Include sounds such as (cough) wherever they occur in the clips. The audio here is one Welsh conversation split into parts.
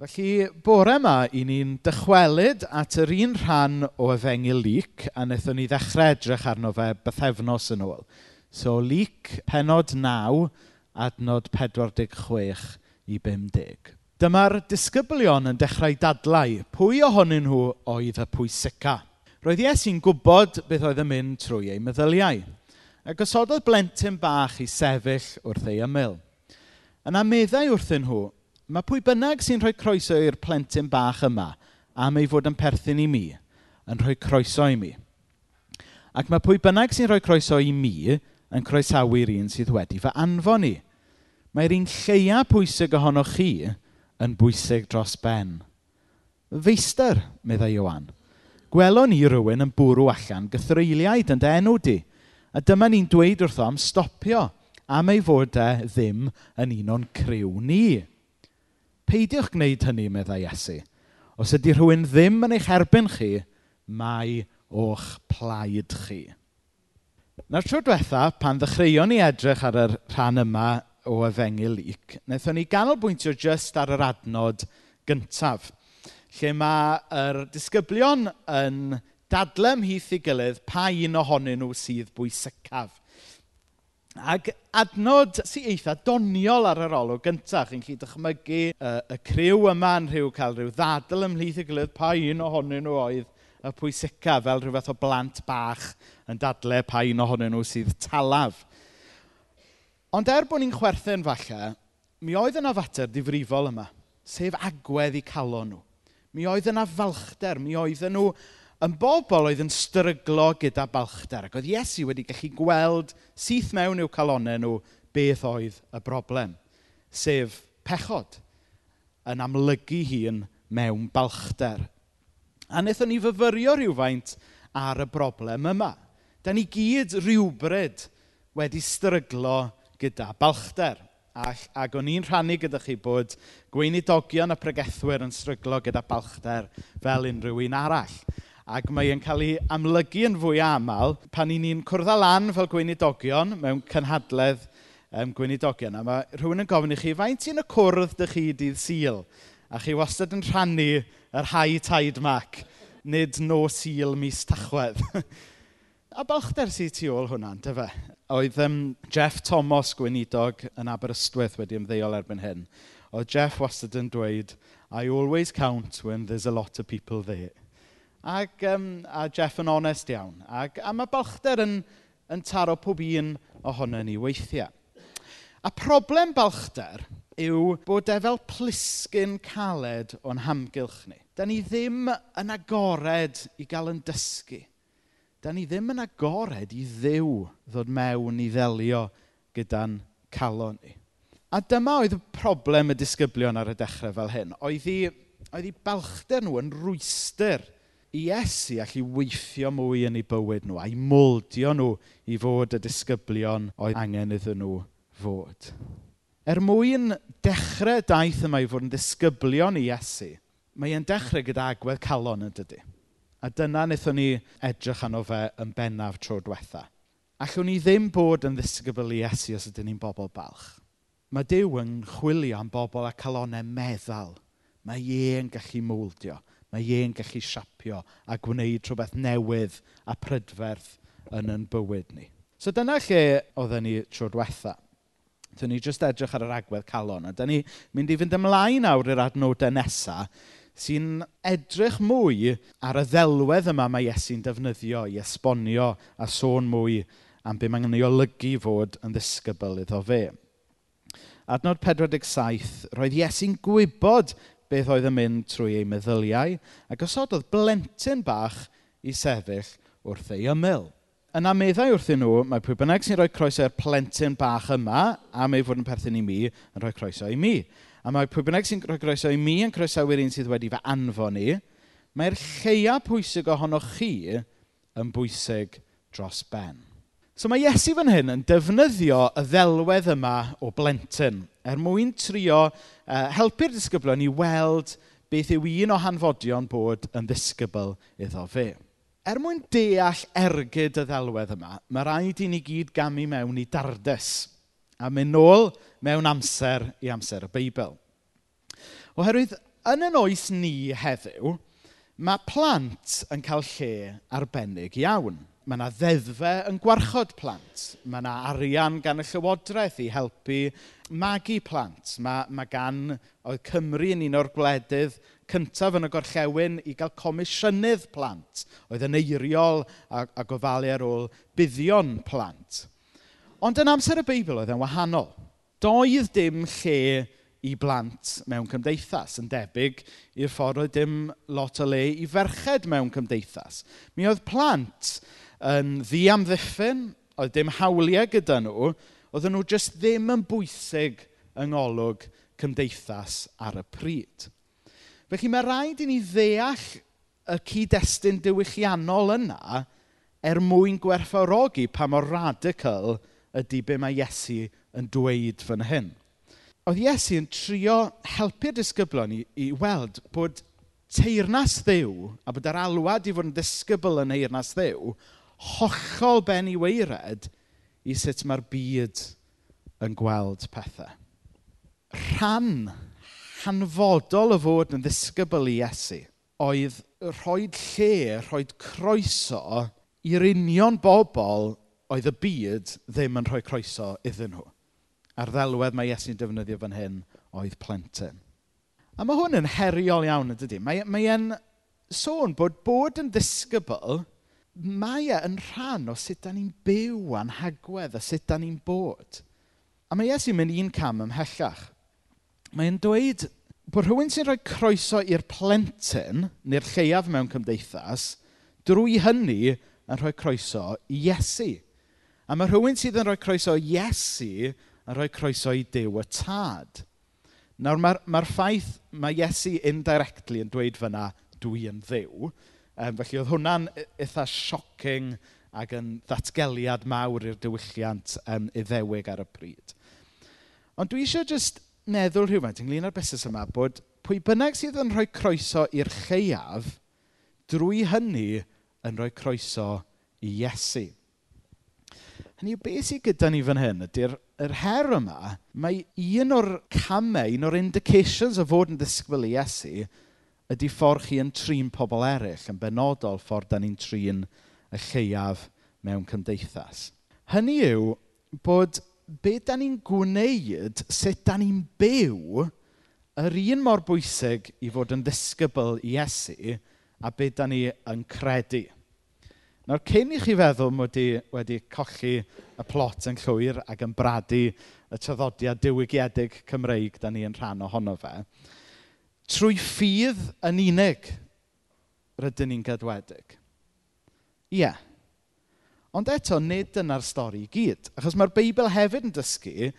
Felly, bore yma, i ni'n dychwelyd at yr un rhan o efengil Lyc, a wnaethon ni ddechrau edrych arno fe bythefnos yn ôl. So, Lyc, penod 9, adnod 46 i 50. Dyma'r disgyblion yn dechrau dadlau. Pwy ohonyn nhw oedd y pwysica? Roedd Iesu'n gwybod beth oedd yn mynd trwy ei meddyliau. A gosododd blentyn bach i sefyll wrth ei ymyl. Yna meddai wrthyn nhw, mae pwy bynnag sy'n rhoi croeso i'r plentyn bach yma am ei fod yn perthyn i mi yn rhoi croeso i mi. Ac mae pwy bynnag sy'n rhoi croeso i mi yn croesawu'r un sydd wedi fy anfon ni. Mae'r un lleia pwysig ohonoch chi yn bwysig dros ben. Feistr, meddai Iwan. Gwelon ni rhywun yn bwrw allan gythreiliaid yn dy enw di. A dyma ni'n dweud wrtho am stopio am ei fod e ddim yn un o'n criw ni. Peidiwch gwneud hynny, meddai Iesu. Os ydy rhywun ddim yn eich erbyn chi, mae o'ch plaid chi. Nawr tro diwetha, pan ddechreuon ni edrych ar y rhan yma o efengil Luc, wnaethon ni ganolbwyntio jyst ar yr adnod gyntaf, lle mae'r disgyblion yn dadlem ymhith i gilydd pa un ohonyn nhw sydd bwysicaf. Ac adnod sy'n eitha doniol ar yr olwg gyntaf, Chi'n gallu dychmygu uh, y criw yma yn rhyw cael rhyw ddadl ymhlith y gilydd pa un ohonyn nhw oedd y pwysica fel rhyw fath o blant bach yn dadle pa un ohonyn nhw sydd talaf. Ond er bod ni'n chwerthin falle, mi oedd yna fater difrifol yma, sef agwedd i calon nhw. Mi oedd yna falchder, mi oedd nhw yn bobl oedd yn stryglo gyda balchder. Ac oedd Iesu wedi gallu gweld syth mewn i'w calonau nhw beth oedd y broblem. Sef pechod yn amlygu hun mewn balchder. A wnaethon ni fyfyrio rhywfaint ar y broblem yma. Da ni gyd rhywbryd wedi stryglo gyda balchder. Ac, ac o'n i'n rhannu gyda chi bod gweinidogion a pregethwyr yn stryglo gyda balchder fel unrhyw un arall. Ac mae e'n cael ei amlygu yn fwy aml pan i ni'n cwrdd â lan fel gweinidogion mewn cynhadledd um, gweinidogion. A mae rhywun yn gofyn i chi, faint sy'n y cwrdd dych chi dydd syl? A chi wastad yn rhannu yr high tide mac, nid no syl mis tachwedd. (laughs) a balchder sy'n tu ôl hwnna, dy fe? Oedd um, Jeff Thomas gweinidog yn Aberystwyth wedi ymddeol erbyn hyn. Oedd Jeff wastad yn dweud, I always count when there's a lot of people there. Ac um, a Jeff yn onest iawn. Ac a mae balchder yn, yn taro pob un ohono ni weithiau. A problem balchder yw bod e fel plisgyn caled o'n hamgylch ni. Da ni ddim yn agored i gael yn dysgu. Da ni ddim yn agored i ddiw ddod mewn i ddelio gyda'n calon ni. A dyma oedd y problem y disgyblion ar y dechrau fel hyn. Oedd i, oedd i balchder nhw yn rwystyr Iesu allu weithio mwy yn eu bywyd nhw a'i moldio nhw i fod y disgyblion oedd angen iddyn nhw fod. Er mwyn dechrau daith yma i fod yn disgyblion i Iesu, mae e'n dechrau gyda agwedd calon yn dydy. A dyna wnaethon ni edrych arno fe yn bennaf tro diwetha. Allwn ni ddim bod yn ddisgybl i Iesu os ydyn ni'n bobl balch. Mae Dyw yn chwilio am bobl a calonau meddal. Mae ie yn gallu mwldio. Mae ie'n gallu siapio a gwneud rhywbeth newydd a prydferth yn yn bywyd ni. So dyna lle oedden ni tro diwetha. Dyna ni jyst edrych ar yr agwedd calon. A dyna ni mynd i fynd ymlaen awr i'r adnodau nesaf sy'n edrych mwy ar y ddelwedd yma mae Iesu'n defnyddio i esbonio a sôn mwy am be mae'n ei olygu fod yn ddisgybl iddo fe. Adnod 47, roedd Iesu'n gwybod beth oedd yn mynd trwy ei meddyliau a gosododd blentyn bach i sefyll wrth ei ymyl. Yna meddai wrthyn nhw, mae pwy bynnag sy'n rhoi croeso'r plentyn bach yma, am ei fod yn perthyn i mi, yn rhoi croeso i mi. A mae pwy bynnag sy'n rhoi croeso i mi yn croesawu'r un sydd wedi fy anfon i, mae'r lleia pwysig ohonoch chi yn bwysig dros ben. So mae Iesu fan hyn yn defnyddio y ddelwedd yma o blentyn er mwyn trio uh, helpu'r disgyblion i weld beth yw un o hanfodion bod yn ddisgybl iddo fe. Er mwyn deall ergyd y ddelwedd yma, mae rhaid i ni gyd gamu mewn i dardus a mynd nôl mewn amser i amser y Beibl. Oherwydd, yn yn oes ni heddiw, mae plant yn cael lle arbennig iawn – Mae yna ddeddfau yn gwarchod plant. Mae yna arian gan y Llywodraeth i helpu magu plant. Mae, mae gan oedd Cymru yn un o'r gwledydd cyntaf yn y gorllewin i gael comisiynydd plant. Oedd yn eiriol a, a gofalu ar ôl buddion plant. Ond yn amser y Beibl oedd yn wahanol. Doedd dim lle i blant mewn cymdeithas, yn debyg i'r ffordd oedd dim lot o le i ferched mewn cymdeithas. Mi oedd plant yn ddiamddiffyn, oedd dim hawliau gyda nhw, oedden nhw jyst ddim yn bwysig yng ngolwg cymdeithas ar y pryd. Felly mae rhaid i ni ddeall y cyd-destun diwylliannol yna er mwyn gwerthfawrogi pa mor radical ydy be mae Iesu yn dweud fan hyn. Oedd Iesu yn trio helpu'r disgyblion i, i weld bod teirnas ddew a bod yr alwad i fod yn disgybl yn eirnas ddew hollol ben i sut mae'r byd yn gweld pethau. Rhan hanfodol o fod yn ddisgybl i Iesu oedd rhoi lle, rhoi croeso i'r union bobl oedd y byd ddim yn rhoi croeso iddyn nhw. A'r ddelwedd mae Iesu'n defnyddio fan hyn oedd plentyn. A mae hwn yn heriol iawn, ydy? Mae, mae e'n sôn bod bod yn ddisgybl mae e yn rhan o sut da ni'n byw a'n hagwedd a sut da ni'n bod. A mae Iesu'n mynd un cam ymhellach. Mae'n dweud bod rhywun sy'n rhoi croeso i'r plentyn neu'r lleiaf mewn cymdeithas, drwy hynny yn rhoi croeso i Iesu. A mae rhywun sydd yn rhoi croeso i Iesu yn rhoi croeso i Dyw y Tad. Nawr, mae'r ma, ffaith mae Iesu indirectly yn dweud fyna, dwi yn ddew, Um, felly oedd hwnna'n u- eitha shocking ac yn ddatgeliad mawr i'r diwylliant um, Iddewig ar y pryd. Ond dwi eisiau jyst meddwl rhywfaint ynglyn â'r busnes yma bod pwy bynnag sydd yn rhoi croeso i'r lleiaf, drwy hynny yn rhoi croeso i Iesu. Hynny yw, beth sydd gyda ni fan hyn ydy'r yr her yma, mae un o'r camau, un o'r indications o fod yn ddisgwyl i Iesu, ydy ffordd chi yn trin pobl eraill, yn benodol ffordd da ni'n trin y lleiaf mewn cymdeithas. Hynny yw bod be da ni'n gwneud, sut da ni'n byw, yr un mor bwysig i fod yn ddisgybl i Iesu a be da ni yn credu. Nawr, cyn i chi feddwl mod i wedi colli y plot yn llwyr ac yn bradu y traddodiad diwygiedig Cymreig da ni yn rhan ohono fe, Trwy ffydd yn unig rydyn ni'n gadwedig. Ie. Yeah. Ond eto, nid dyna'r stori i gyd. Achos mae'r Beibl hefyd yn dysgu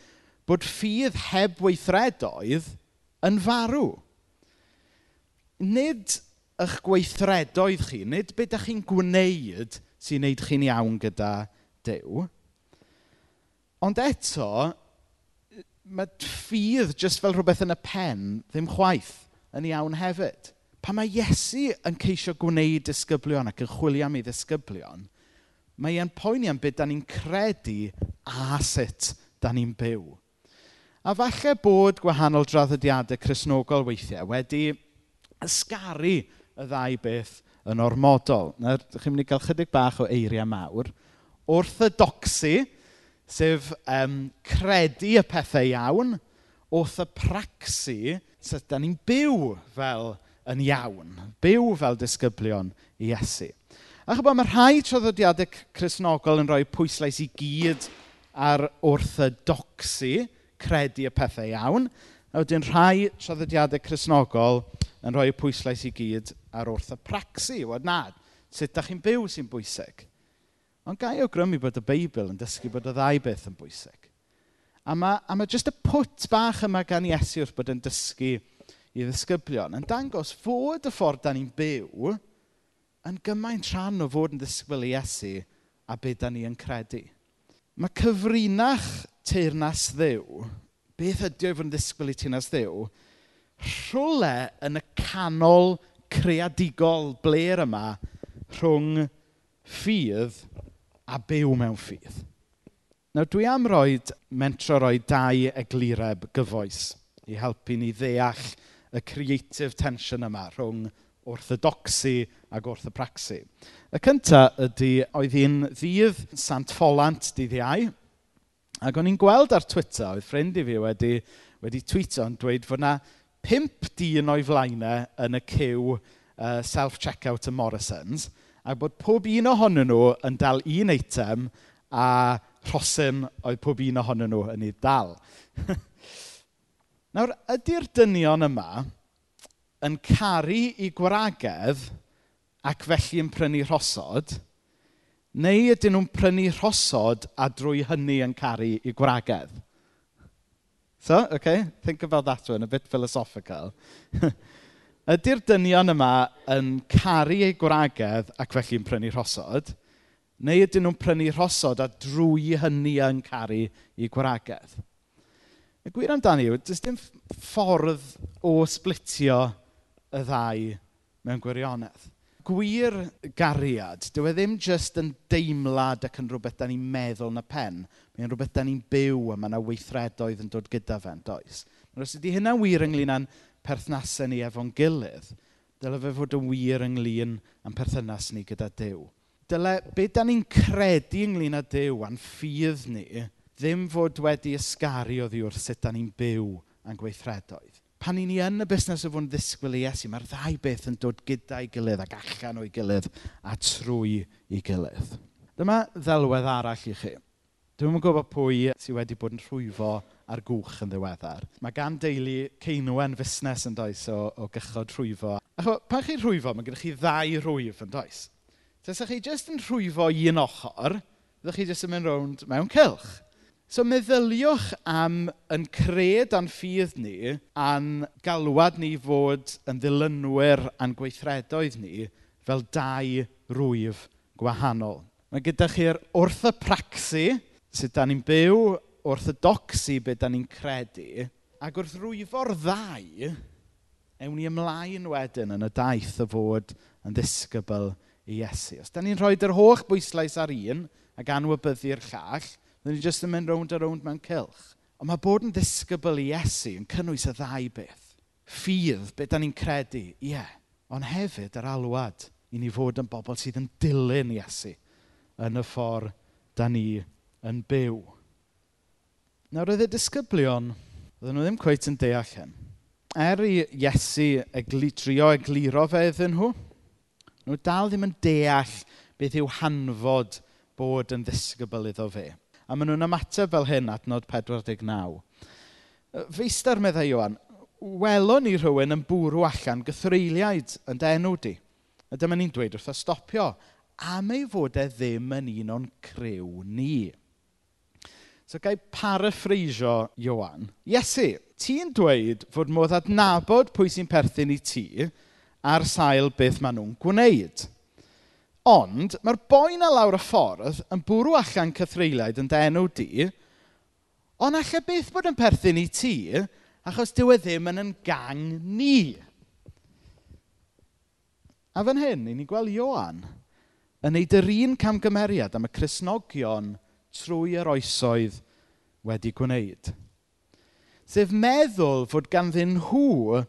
bod ffydd heb weithredoedd yn farw. Nid eich gweithredoedd chi, nid beth ydych chi'n gwneud sy'n neud chi'n iawn gyda Dyw. Ond eto, mae ffydd jyst fel rhywbeth yn y pen ddim chwaith yn iawn hefyd. Pa mae Iesu yn ceisio gwneud disgyblion ac yn chwilio am ei ddisgyblion, mae e'n poeni am beth da ni'n credu a sut da ni'n byw. A falle bod gwahanol draddodiadau chrysnogol weithiau wedi ysgaru y ddau beth yn ormodol. Nawr, chi'n mynd i gael chydig bach o eiriau mawr. Orthodoxy, sef um, credu y pethau iawn, orthopraxy, sut da ni'n byw fel yn iawn. Byw fel disgyblion Iesu. A chybod, mae rhai traddodiadau chrysnogol yn rhoi pwyslais i gyd ar orthodoxi, credu y pethau iawn. A wedyn rhai traddodiadau chrysnogol yn rhoi pwyslais i gyd ar orthopraxi. Wad nad, sut da chi'n byw sy'n bwysig? Ond gai grymu bod y Beibl yn dysgu bod y ddau beth yn bwysig. A mae, a mae jyst y pwt bach yma gan Iesu wrth bod yn dysgu i ddisgyblion yn dangos fod y ffordd dan ni'n byw yn gymaint rhan o fod yn ddisgwyl i Iesu a beth dan ni yn credu. Mae cyfrinach teirnas ddew, beth ydy o fod yn ddisgwyl i teirnas ddew, rhwle yn y canol creadigol bler yma rhwng ffydd a byw mewn ffydd. Nawr dwi am roi mentro roi dau eglureb gyfoes i helpu ni ddeall y creative tension yma rhwng orthodoxy ac orthopraxi. Y cyntaf ydy, oedd hi'n ddydd Sant Ffolant dydd Iau, ac o'n i'n gweld ar Twitter, oedd ffrind i fi wedi, wedi tweeto yn dweud fod yna pimp dyn o'i flaenau yn y cyw uh, self-checkout y Morrisons, a bod pob un ohonyn nhw yn dal un eitem a rhosyn oedd pob un ohonyn nhw yn ei dal. (laughs) Nawr, ydy'r dynion yma yn caru i gwragedd ac felly yn prynu rhosod, neu ydyn nhw'n prynu rhosod a drwy hynny yn caru i gwragedd? So, okay, think about that one, a bit philosophical. (laughs) Ydy'r dynion yma yn caru eu gwragedd ac felly yn prynu rhosod, Neu ydyn nhw'n prynu rhosod a drwy hynny yn caru eu gwragedd? Y gwir amdani yw, does dim ffordd o sblitio y ddau mewn gwirionedd. Gwir gariad, dyw e ddim jyst yn deimlad ac yn rhywbeth da ni'n meddwl yn y pen. Mae'n rhywbeth da ni'n byw a mae yna weithredoedd yn dod gyda fe does. Os ydy hynna wir ynglyn â'n perthnasau ni efo'n gilydd, dyle fe fod yn wir ynglyn â'n perthynas ni gyda Dyw dyle be da ni'n credu ynglyn â Dyw a'n ffydd ni ddim fod wedi ysgaru oddi wrth sut da ni'n byw a'n gweithredoedd. Pan i ni yn y busnes o fod yn ddisgwyl i Iesu, mae'r ddau beth yn dod gyda'i gilydd ac allan o'i gilydd a trwy i gilydd. Dyma ddelwedd arall i chi. Dwi'n yn gwybod pwy sydd wedi bod yn rhwyfo ar gwch yn ddiweddar. Mae gan deulu ceinwen fusnes yn does o, o gychod rhwyfo. Acho, pan chi'n rhwyfo, mae gennych chi ddau rhwyf yn does. Tasach chi jyst yn rhwyfo un ochr, fyddwch chi jyst yn mynd rownd mewn cilch. So meddyliwch am yn cred a'n ffydd ni a'n galwad ni fod yn ddilynwyr a'n gweithredoedd ni fel dau rwyf gwahanol. Mae gyda chi'r orthopraxi, sut da ni'n byw, orthodoxi beth da ni'n credu, ac wrth rwyfo'r ddau, ewn ni ymlaen wedyn yn y daith o fod yn ddisgybl i Iesu. Os da ni'n rhoi'r yr holl bwyslais ar un ac anwybyddu'r llall, then ni jyst yn mynd rownd a rownd mewn cilch. Ond mae bod yn ddisgybl i Iesu yn cynnwys y ddau beth. Ffydd, beth da ni'n credu, ie. Yeah. Ond hefyd yr alwad i ni fod yn bobl sydd yn dilyn Iesu yn y ffordd da ni yn byw. Nawr, oedd y disgyblion, oedden nhw ddim cweith yn deall hyn. Er i Iesu egli, trio egluro fe iddyn nhw, Nhw dal ddim yn deall beth yw hanfod bod yn ddisgybl iddo fe. A maen nhw'n ymateb fel hyn adnod 49. Feistr, meddai Iwan, welon ni rhywun yn bwrw allan gythreiliaid yn denw di. A dyma ni'n dweud wrth o stopio. Am ei fod e ddim yn un o'n crew ni. So gai paraffreisio Iwan. Iesu, ti'n dweud fod modd adnabod pwy sy'n perthyn i ti, ar sail beth maen nhw'n gwneud. Ond mae'r boi na lawr y ffordd yn bwrw allan cythreiliaid yn denw di, ond allai beth bod yn perthyn i ti, achos dyw e ddim yn yn gang ni. A fan hyn, ni'n ni gweld Ioan yn neud yr un camgymeriad am y Cresnogion trwy yr oesoedd wedi gwneud. Sef meddwl fod ganddyn nhw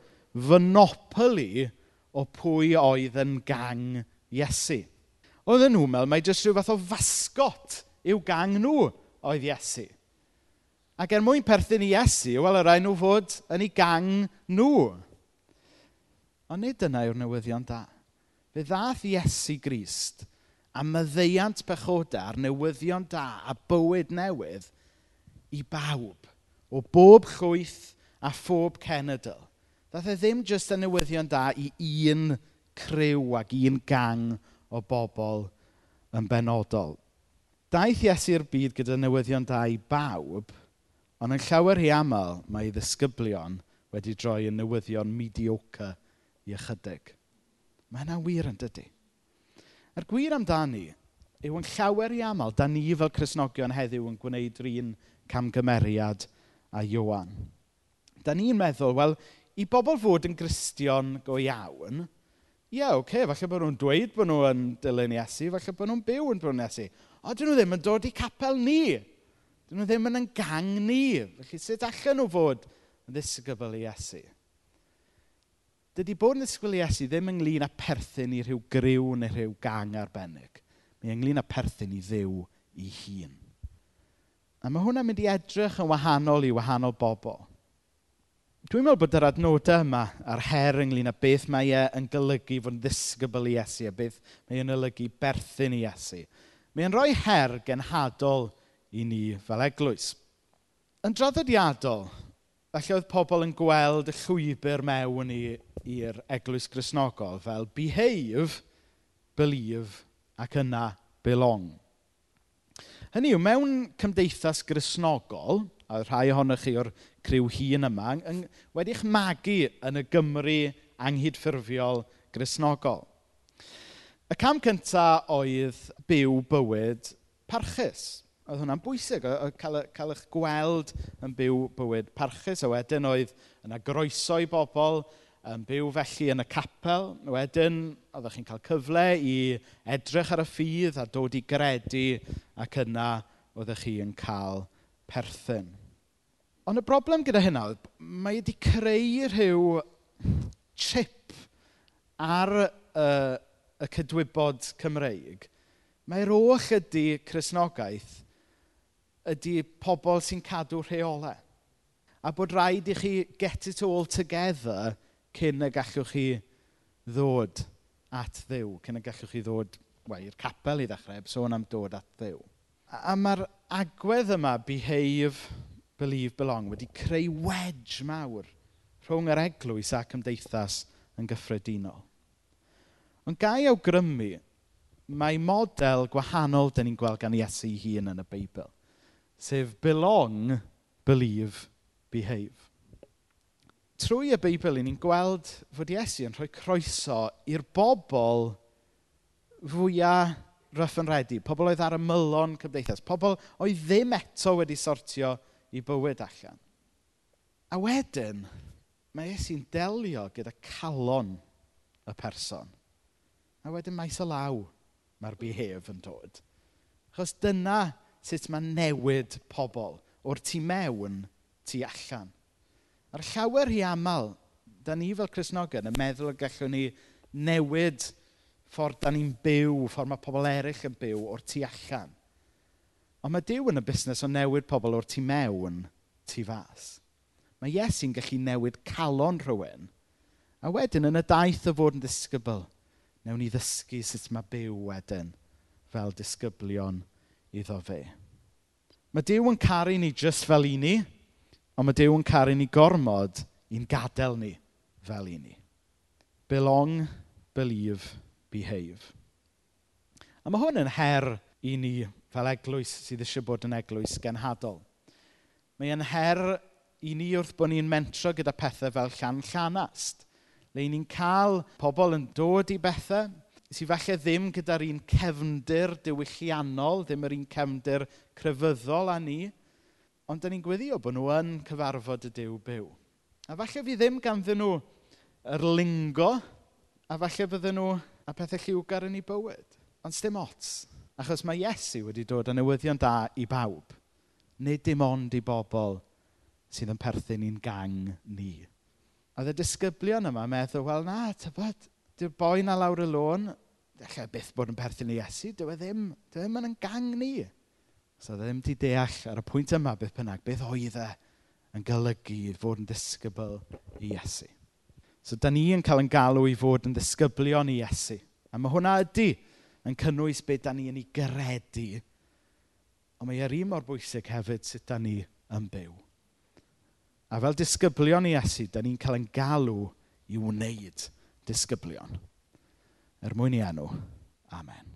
fynopoli o pwy oedd yn gang Iesu. Oedden nhw'n meddwl mai jyst rhyw fath o fasgot yw gang nhw oedd Iesu. Ac er mwyn perthyn i Iesu, wel, yr rhaid nhw fod yn ei gang nhw. Ond nid yna yw'r newyddion da. Fe ddath Iesu Grist a myddeiant pechoda a'r newyddion da a bywyd newydd i bawb, o bob chwyth a phob cenedl. Daeth e ddim jyst yn newyddion da i un criw ac un gang o bobl yn benodol. Daeth Iesu'r byd gyda newyddion da i bawb, ond yn llawer hi aml mae ei ddisgyblion wedi droi yn newyddion mediocre i ychydig. Mae yna wir yn dydy. A'r gwir amdani yw yn llawer i aml, da ni fel Cresnogion heddiw yn gwneud yr un camgymeriad a Iwan. Da ni'n meddwl, wel, i bobl fod yn gristion go iawn, ie, yeah, oce, okay, falle bod nhw'n dweud bod nhw yn dilyn Iesu, falle bod nhw'n byw yn dilyn Iesu. O, dyn nhw ddim yn dod i capel ni. Dyn nhw ddim yn yn gang ni. Felly, sut allan nhw fod yn ddisgybl i Iesu? Dydy bod yn ddisgybl Iesu ddim ynglyn â perthyn i rhyw gryw neu rhyw gang arbennig. Mae ynglyn â perthyn i ddiw i hun. A mae hwnna'n mynd i edrych yn wahanol i wahanol bobl. Dwi'n meddwl bod yr adnodau yma a'r her ynglyn â beth mae e yn golygu fod yn ddisgybl i Iesu a beth mae e'n olygu berthyn i Iesu. Mae'n rhoi her genhadol i ni fel eglwys. Yn draddodiadol, falle oedd pobl yn gweld y llwybr mewn i'r eglwys grisnogol fel behave, believe ac yna belong. Hynny yw, mewn cymdeithas grisnogol, a rhai ohonych chi o'r criw hun yma, yng, wedi'ch magu yn y Gymru anghydffurfiol grisnogol. Y cam cyntaf oedd byw bywyd parchus. Oedd hwnna'n bwysig, oedd cael, cael eich gweld yn byw bywyd parchus. A wedyn oedd yna groeso i bobl, yn byw felly yn y capel. Wedyn, oeddech chi'n cael cyfle i edrych ar y ffydd a dod i gredu ac yna oeddech chi yn cael perthyn. Ond y broblem gyda hynna oedd mae wedi creu rhyw chip ar y, y cydwybod Cymreig. Mae'r oll ydy Cresnogaeth ydy pobl sy'n cadw rheolau. A bod rhaid i chi get it all together cyn y gallwch chi ddod at ddiw. Cyn y gallwch chi ddod, i'r capel i ddechrau, sôn am dod at ddiw. A, a mae'r agwedd yma, behave, believe, belong, wedi creu wedge mawr rhwng yr eglwys a cymdeithas yn gyffredinol. Ond gai awgrymu, mae model gwahanol dyn ni'n gweld gan Iesu ei hun yn y Beibl, sef belong, believe, behave. Trwy y Beibl, ni'n gweld fod Iesu yn rhoi croeso i'r bobl fwyaf rough and ready, pobl oedd ar y mylon cymdeithas, pobl oedd ddim eto wedi sortio i bywyd allan. A wedyn, mae Iesu'n delio gyda calon y person. A wedyn maes o law mae'r behef yn dod. Achos dyna sut mae newid pobl o'r tu mewn, tu allan. A'r llawer hi aml, da ni fel Cresnogion yn meddwl y gallwn ni newid pobl ffordd da ni'n byw, ffordd mae pobl eraill yn byw o'r tu allan. Ond mae Dyw yn y busnes o newid pobl o'r tu mewn, tu fas. Mae Iesu'n gallu newid calon rhywun. A wedyn, yn y daith o fod yn disgybl, newn ni ddysgu sut mae byw wedyn fel disgyblion iddo fe. Mae Dyw yn caru ni jyst fel i ni, ond mae Dyw yn caru ni gormod i'n gadael ni fel i ni. Belong, believe, behave. A mae hwn yn her i ni fel eglwys sydd eisiau bod yn eglwys genhadol. Mae e'n her i ni wrth bod ni'n mentro gyda pethau fel llan llanast. Le ni'n cael pobl yn dod i bethau sydd falle ddim gyda'r un cefndir diwylliannol, ddim yr un cefndir crefyddol â ni, ond da ni'n gweddio bod nhw yn cyfarfod y Dyw byw. A falle fi ddim ganddyn nhw yr lingo, a falle bydden nhw a pethau lliwgar yn ei bywyd. Ond dim ots, achos mae Iesu wedi dod yn newyddion da i bawb. Nid dim ond i bobl sydd yn perthyn i'n gang ni. A y disgyblion yma meddwl, wel na, tybod, dy'r boi na lawr y lôn, allai byth bod yn perthyn i Iesu, dyw e ddim, dyw e ddim yn gang ni. So e ddim di deall ar y pwynt yma beth bynnag, beth oedd e yn golygu fod yn disgybl i Iesu. So, da ni yn cael yn galw i fod yn ddisgyblion i Iesu. A mae hwnna ydy yn cynnwys beth da ni yn ei gredu. Ond mae yr un mor bwysig hefyd sut da ni yn byw. A fel disgyblion i Iesu, da ni'n cael yn galw i wneud disgyblion. Er mwyn i enw. Amen.